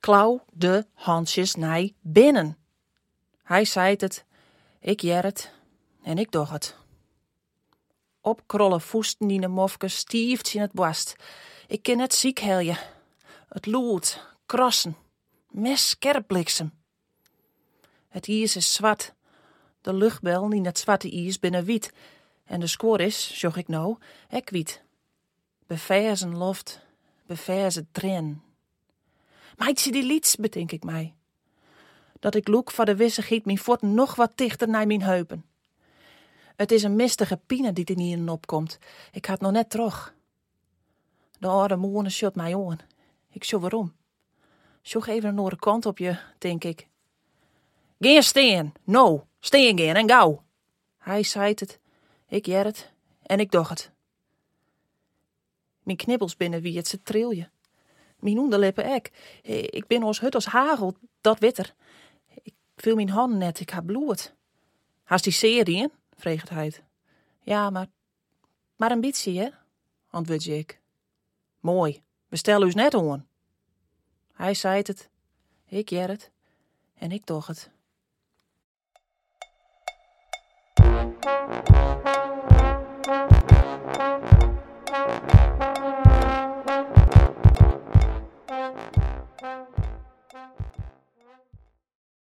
Klauw de Hansjes naar binnen. Hij zei het, ik jer het en ik doch het. Opkrollen voesten die mofke stieft in het borst. Ik ken het ziek helje. Het loert, krossen, mes scherp. Het ijs is zwart. De luchtbel in het zwarte ijs binnen wit. En de score is, zag ik nou, ek wit. Beverzen loft, beverzen tren. Meidje die lieds, bedenk ik mij. Dat ik loek voor de wissigheid mijn voet nog wat dichter naar mijn heupen. Het is een mistige pine die er niet opkomt. Ik had nog net terug. De oude moeder shot mij aan. Ik zo waarom. Zoek even een andere kant op je, denk ik. Geen steen, no, steen geen en gauw. Hij zei het, ik jer het en ik doch het. Mijn knibbels binnen wie het ze trilje. Mijn onderlippen ek. Ik ben als hut als hagel, dat witter. Ik viel mijn hand net, ik heb bloed. Haast die serie in? vreegt hij. Ja, maar, maar beetje, hè? antwoord ik. Mooi, we stellen us net aan. Hij zei het, ik jer het en ik doch het. Thank you.